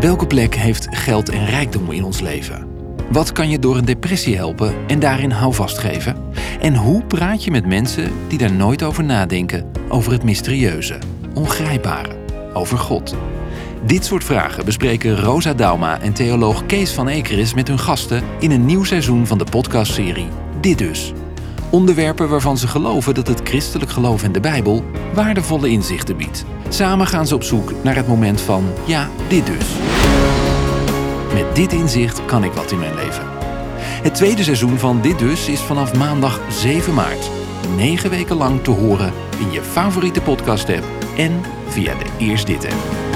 Welke plek heeft geld en rijkdom in ons leven? Wat kan je door een depressie helpen en daarin houvast geven? En hoe praat je met mensen die daar nooit over nadenken, over het mysterieuze, ongrijpbare, over God? Dit soort vragen bespreken Rosa Dauma en theoloog Kees van Ekeris met hun gasten in een nieuw seizoen van de podcastserie Dit dus. Onderwerpen waarvan ze geloven dat het christelijk geloof in de Bijbel waardevolle inzichten biedt. Samen gaan ze op zoek naar het moment van ja, dit dus. Met dit inzicht kan ik wat in mijn leven. Het tweede seizoen van Dit Dus is vanaf maandag 7 maart. Negen weken lang te horen in je favoriete podcast app en via de Eerst Dit app.